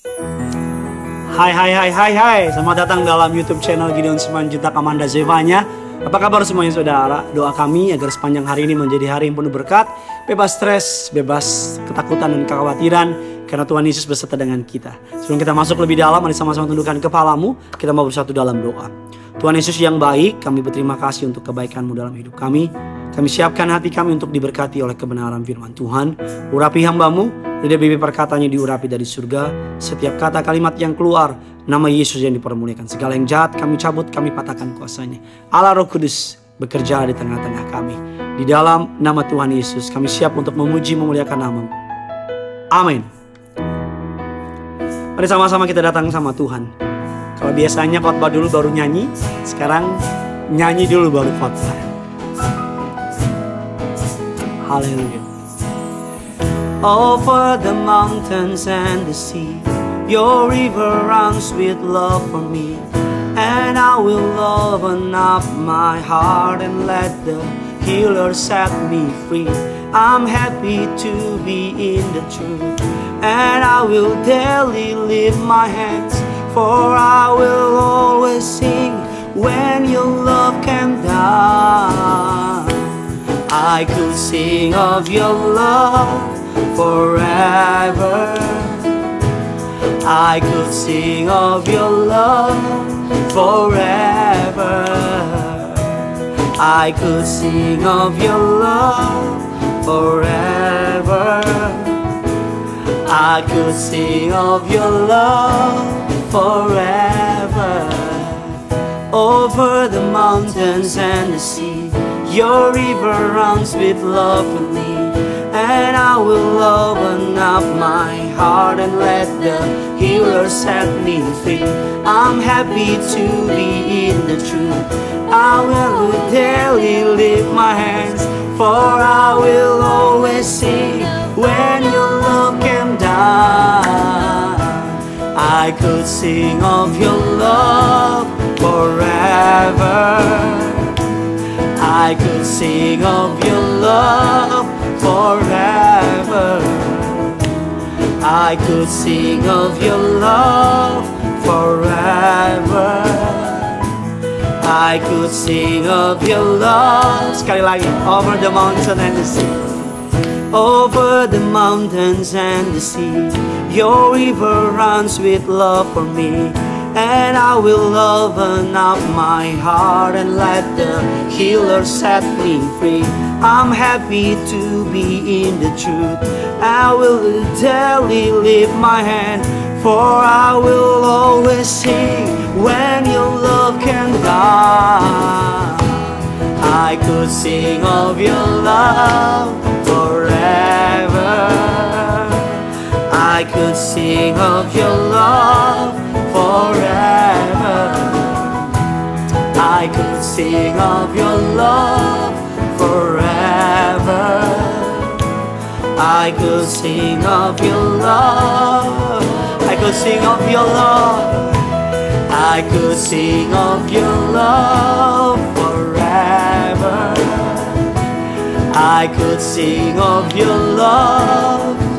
Hai hai hai hai hai. Selamat datang dalam YouTube channel Gideon Simanjuntak Amanda Zevanya. Apa kabar semuanya saudara? Doa kami agar sepanjang hari ini menjadi hari yang penuh berkat Bebas stres, bebas ketakutan dan kekhawatiran Karena Tuhan Yesus beserta dengan kita. Sebelum kita masuk lebih dalam, mari sama-sama tundukkan kepalamu. Kita mau bersatu dalam doa. Tuhan Yesus yang baik, kami berterima kasih untuk kebaikanmu dalam hidup kami kami siapkan hati kami untuk diberkati oleh kebenaran firman Tuhan. Urapi hambamu, lidah bibir perkataannya diurapi dari surga. Setiap kata kalimat yang keluar, nama Yesus yang dipermuliakan. Segala yang jahat kami cabut, kami patahkan kuasanya. Allah Roh Kudus bekerja di tengah-tengah kami. Di dalam nama Tuhan Yesus, kami siap untuk memuji memuliakan namamu. Amin. Mari sama-sama kita datang sama Tuhan. Kalau biasanya khotbah dulu baru nyanyi, sekarang nyanyi dulu baru khotbah. Hallelujah. Over the mountains and the sea, your river runs with love for me. And I will open up my heart and let the healer set me free. I'm happy to be in the truth, and I will daily lift my hands, for I will always sing when your love can down. I could sing of your love forever. I could sing of your love forever. I could sing of your love forever. I could sing of your love forever. Over the mountains and the sea your river runs with love for me And I will open up my heart and let the healer set me free I'm happy to be in the truth. I will daily lift my hands For I will always sing. When your love came down I could sing of your love forever I could sing of your love forever. I could sing of your love forever. I could sing of your love. Sekali lagi, over the mountain and the sea. Over the mountains and the sea, your river runs with love for me. And I will open up my heart and let the healer set me free. I'm happy to be in the truth. I will daily lift my hand, for I will always sing when your love can die. I could sing of your love forever. I could sing of your love forever. I could sing of your love forever. I could sing of your love. I could sing of your love. I could sing of your love forever. I could sing of your love.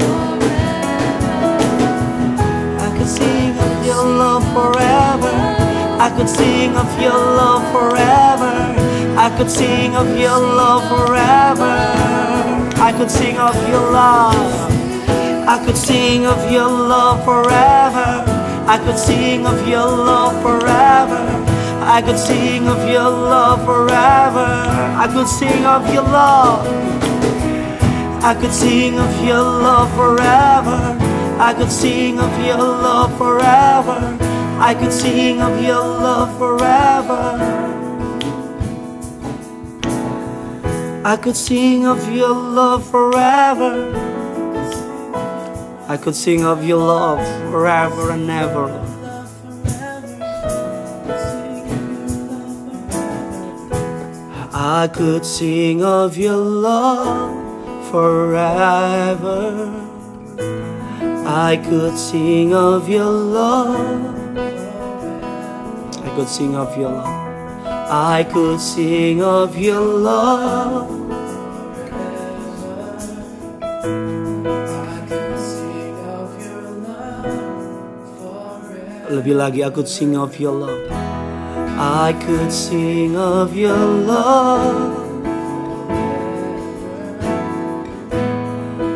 I could sing of your love forever. I could sing of your love forever. I could sing of your love. I could sing of your love forever. I could sing of your love forever. I could sing of your love forever. I could sing of your love. I could sing of your love forever. I could sing of your love forever. I could sing of your love forever. I could sing of your love forever. I could sing of your love forever and ever. I could sing of your love forever. I could sing of your love. I could sing of your love. I could sing of your love. Lebih lagi I could sing of your love. I could sing of your love.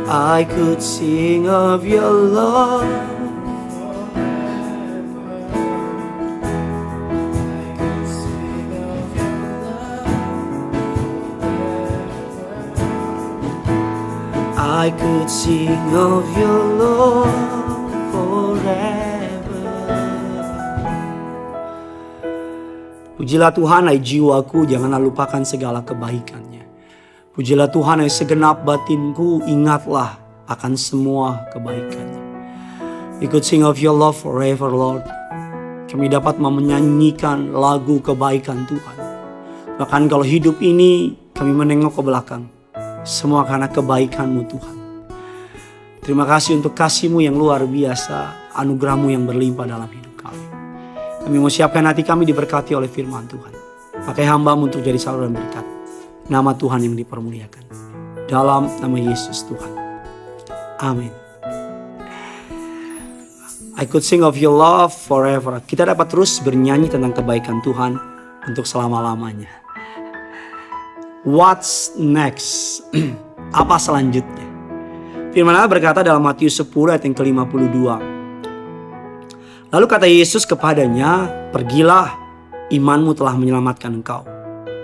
I could sing of your love. I could sing of your love forever. Pujilah Tuhan, hai jiwaku, janganlah lupakan segala kebaikannya. Pujilah Tuhan, hai segenap batinku, ingatlah akan semua kebaikannya. We could sing of your love forever, Lord. Kami dapat menyanyikan lagu kebaikan Tuhan. Bahkan kalau hidup ini kami menengok ke belakang. Semua karena kebaikanmu Tuhan. Terima kasih untuk kasihmu yang luar biasa. Anugerahmu yang berlimpah dalam hidup kami. Kami mau siapkan hati kami diberkati oleh firman Tuhan. Pakai hambamu untuk jadi saluran berkat. Nama Tuhan yang dipermuliakan. Dalam nama Yesus Tuhan. Amin. I could sing of your love forever. Kita dapat terus bernyanyi tentang kebaikan Tuhan untuk selama-lamanya. What's next? Apa selanjutnya? Firman Allah berkata dalam Matius 10 ayat yang ke-52. Lalu kata Yesus kepadanya, "Pergilah, imanmu telah menyelamatkan engkau."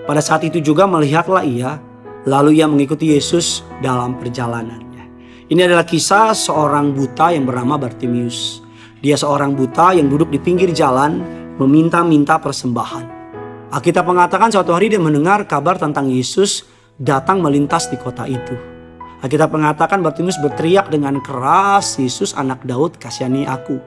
Pada saat itu juga melihatlah ia, lalu ia mengikuti Yesus dalam perjalanannya. Ini adalah kisah seorang buta yang bernama Bartimius. Dia seorang buta yang duduk di pinggir jalan meminta-minta persembahan. Alkitab mengatakan suatu hari dia mendengar kabar tentang Yesus datang melintas di kota itu. Alkitab mengatakan Bartimus berteriak dengan keras, Yesus anak Daud kasihani aku.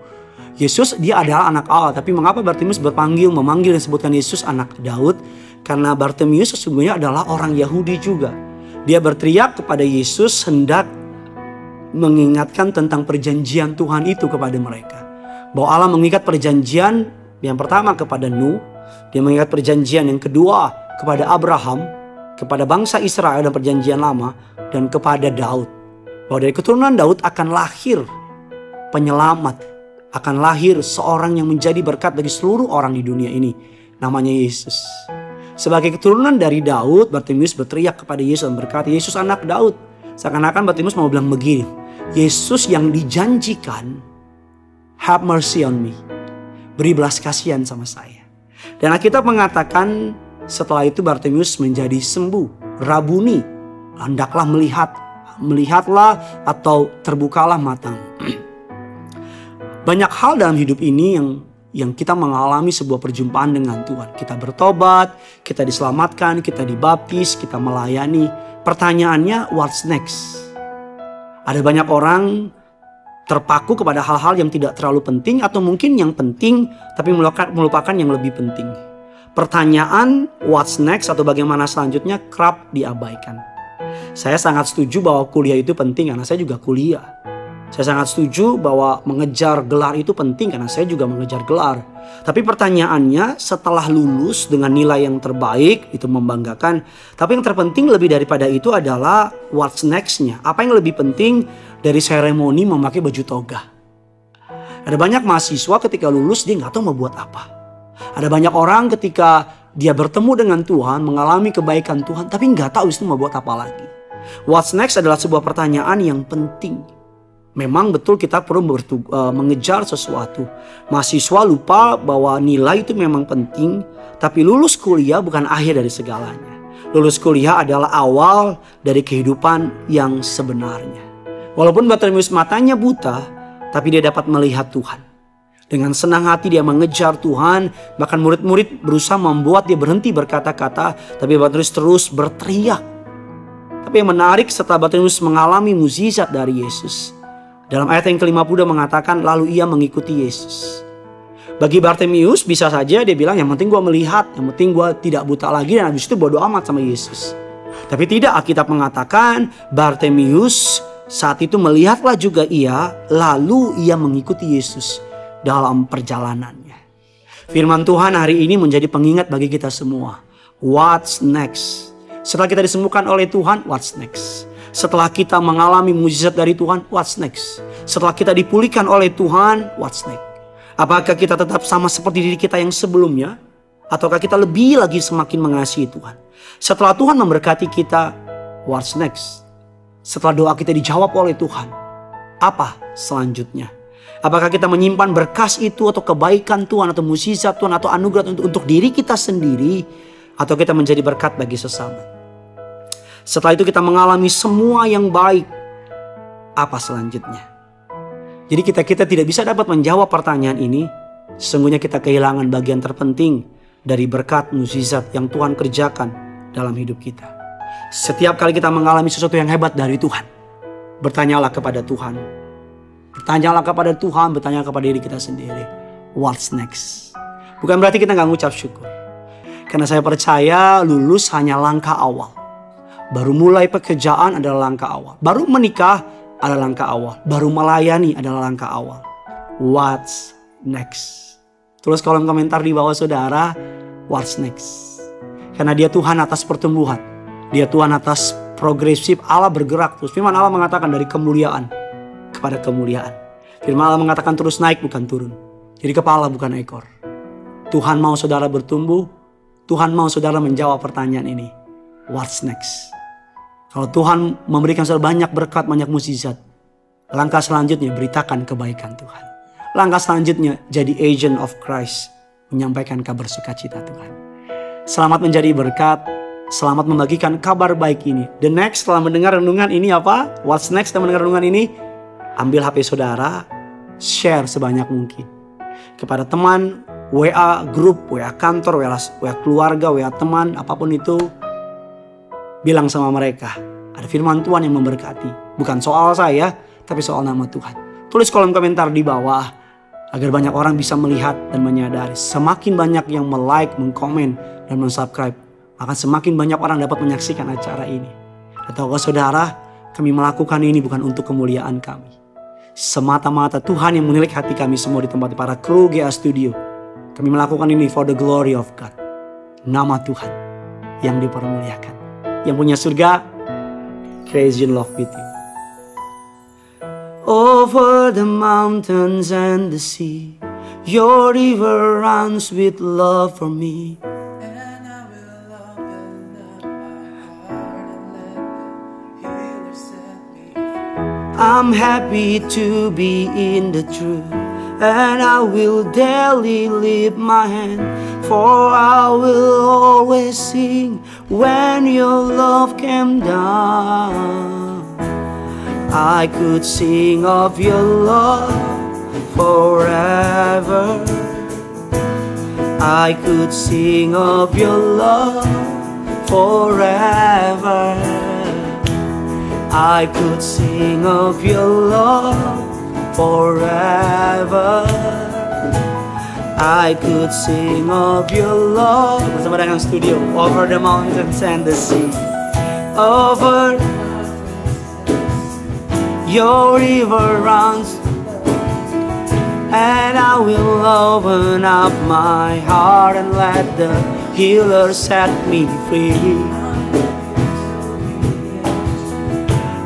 Yesus dia adalah anak Allah, tapi mengapa Bartimus berpanggil, memanggil dan sebutkan Yesus anak Daud? Karena Bartimus sesungguhnya adalah orang Yahudi juga. Dia berteriak kepada Yesus hendak mengingatkan tentang perjanjian Tuhan itu kepada mereka. Bahwa Allah mengikat perjanjian yang pertama kepada Nuh, dia mengingat perjanjian yang kedua kepada Abraham, kepada bangsa Israel dan perjanjian lama, dan kepada Daud. Bahwa dari keturunan Daud akan lahir penyelamat, akan lahir seorang yang menjadi berkat bagi seluruh orang di dunia ini. Namanya Yesus. Sebagai keturunan dari Daud, Bartimius berteriak kepada Yesus dan berkata, Yesus anak Daud. Seakan-akan Bartimius mau bilang begini, Yesus yang dijanjikan, have mercy on me. Beri belas kasihan sama saya. Dan Alkitab mengatakan setelah itu Bartimius menjadi sembuh. Rabuni, hendaklah melihat. Melihatlah atau terbukalah mata. Banyak hal dalam hidup ini yang yang kita mengalami sebuah perjumpaan dengan Tuhan. Kita bertobat, kita diselamatkan, kita dibaptis, kita melayani. Pertanyaannya, what's next? Ada banyak orang terpaku kepada hal-hal yang tidak terlalu penting atau mungkin yang penting tapi melupakan yang lebih penting. Pertanyaan what's next atau bagaimana selanjutnya kerap diabaikan. Saya sangat setuju bahwa kuliah itu penting karena saya juga kuliah. Saya sangat setuju bahwa mengejar gelar itu penting karena saya juga mengejar gelar. Tapi pertanyaannya setelah lulus dengan nilai yang terbaik itu membanggakan. Tapi yang terpenting lebih daripada itu adalah what's nextnya. Apa yang lebih penting dari seremoni memakai baju toga. Ada banyak mahasiswa ketika lulus dia nggak tahu mau buat apa. Ada banyak orang ketika dia bertemu dengan Tuhan, mengalami kebaikan Tuhan, tapi nggak tahu itu mau buat apa lagi. What's next adalah sebuah pertanyaan yang penting. Memang betul kita perlu bertu- uh, mengejar sesuatu. Mahasiswa lupa bahwa nilai itu memang penting, tapi lulus kuliah bukan akhir dari segalanya. Lulus kuliah adalah awal dari kehidupan yang sebenarnya. Walaupun Bartimius matanya buta, tapi dia dapat melihat Tuhan. Dengan senang hati dia mengejar Tuhan, bahkan murid-murid berusaha membuat dia berhenti berkata-kata, tapi Bartimius terus berteriak. Tapi yang menarik setelah Bartimius mengalami mukjizat dari Yesus, dalam ayat yang ke-50 mengatakan lalu ia mengikuti Yesus. Bagi Bartimius bisa saja dia bilang yang penting gue melihat, yang penting gue tidak buta lagi dan habis itu bodoh amat sama Yesus. Tapi tidak Alkitab mengatakan Bartimius saat itu melihatlah juga ia lalu ia mengikuti Yesus dalam perjalanannya. Firman Tuhan hari ini menjadi pengingat bagi kita semua. What's next? Setelah kita disembuhkan oleh Tuhan, what's next? Setelah kita mengalami mujizat dari Tuhan, what's next? Setelah kita dipulihkan oleh Tuhan, what's next? Apakah kita tetap sama seperti diri kita yang sebelumnya? Ataukah kita lebih lagi semakin mengasihi Tuhan? Setelah Tuhan memberkati kita, what's next? Setelah doa kita dijawab oleh Tuhan, apa selanjutnya? Apakah kita menyimpan berkas itu atau kebaikan Tuhan atau musisat Tuhan atau anugerah untuk, untuk diri kita sendiri atau kita menjadi berkat bagi sesama? Setelah itu kita mengalami semua yang baik. Apa selanjutnya? Jadi kita kita tidak bisa dapat menjawab pertanyaan ini. Sesungguhnya kita kehilangan bagian terpenting dari berkat mukjizat yang Tuhan kerjakan dalam hidup kita. Setiap kali kita mengalami sesuatu yang hebat dari Tuhan, bertanyalah kepada Tuhan. Bertanyalah kepada Tuhan, bertanya kepada diri kita sendiri. What's next? Bukan berarti kita nggak ngucap syukur. Karena saya percaya lulus hanya langkah awal. Baru mulai pekerjaan adalah langkah awal. Baru menikah adalah langkah awal. Baru melayani adalah langkah awal. What's next? Tulis kolom komentar di bawah saudara, what's next? Karena dia Tuhan atas pertumbuhan. Dia Tuhan atas progresif Allah bergerak terus. Firman Allah mengatakan dari kemuliaan kepada kemuliaan. Firman Allah mengatakan terus naik bukan turun. Jadi kepala bukan ekor. Tuhan mau saudara bertumbuh. Tuhan mau saudara menjawab pertanyaan ini. What's next? Kalau Tuhan memberikan banyak berkat, banyak mukjizat, langkah selanjutnya beritakan kebaikan Tuhan. Langkah selanjutnya jadi agent of Christ, menyampaikan kabar sukacita Tuhan. Selamat menjadi berkat, selamat membagikan kabar baik ini. The next setelah mendengar renungan ini apa? What's next setelah mendengar renungan ini? Ambil HP saudara, share sebanyak mungkin. Kepada teman, WA grup, WA kantor, WA keluarga, WA teman, apa pun itu, bilang sama mereka, ada firman Tuhan yang memberkati. Bukan soal saya, tapi soal nama Tuhan. Tulis kolom komentar di bawah agar banyak orang bisa melihat dan menyadari. Semakin banyak yang like, mengkomen, dan mensubscribe, maka semakin banyak orang dapat menyaksikan acara ini. Atau saudara, kami melakukan ini bukan untuk kemuliaan kami. Semata-mata Tuhan yang menilik hati kami semua di tempat para kru GA Studio. Kami melakukan ini for the glory of God. Nama Tuhan yang dipermuliakan yang punya surga, crazy in love with you. Over the mountains and the sea, your river runs with love for me. I'm happy to be in the truth, and I will daily lift my hand, for I will always sing when your love came down. I could sing of your love forever. I could sing of your love forever. I could sing of your love forever. I could sing of your love. Studio over the mountains and the sea. Over your river runs. And I will open up my heart and let the healer set me free.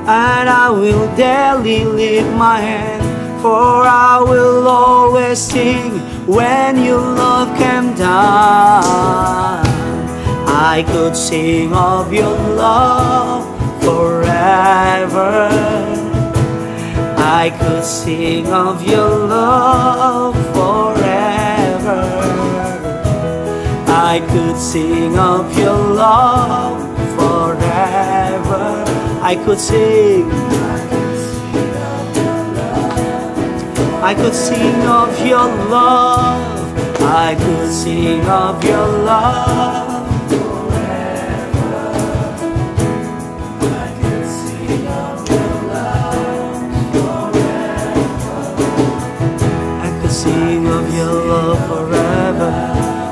And I will daily lift my hand for I will always sing when your love came down. I could sing of your love forever. I could sing of your love forever. I could sing of your love forever. I could sing. I could sing of your love. I could sing of your love. Forever. I could sing of your love forever. I could sing of your love forever.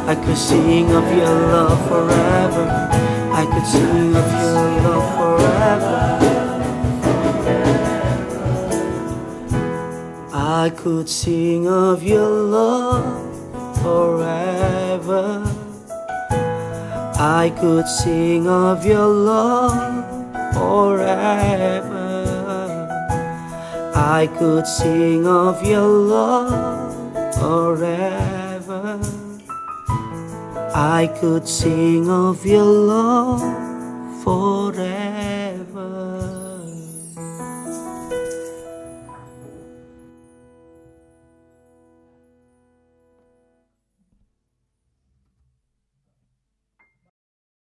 I could sing of your love forever. I could sing of your love I could sing of your love forever. I could sing of your love forever. I could sing of your love forever. I could sing of your love forever.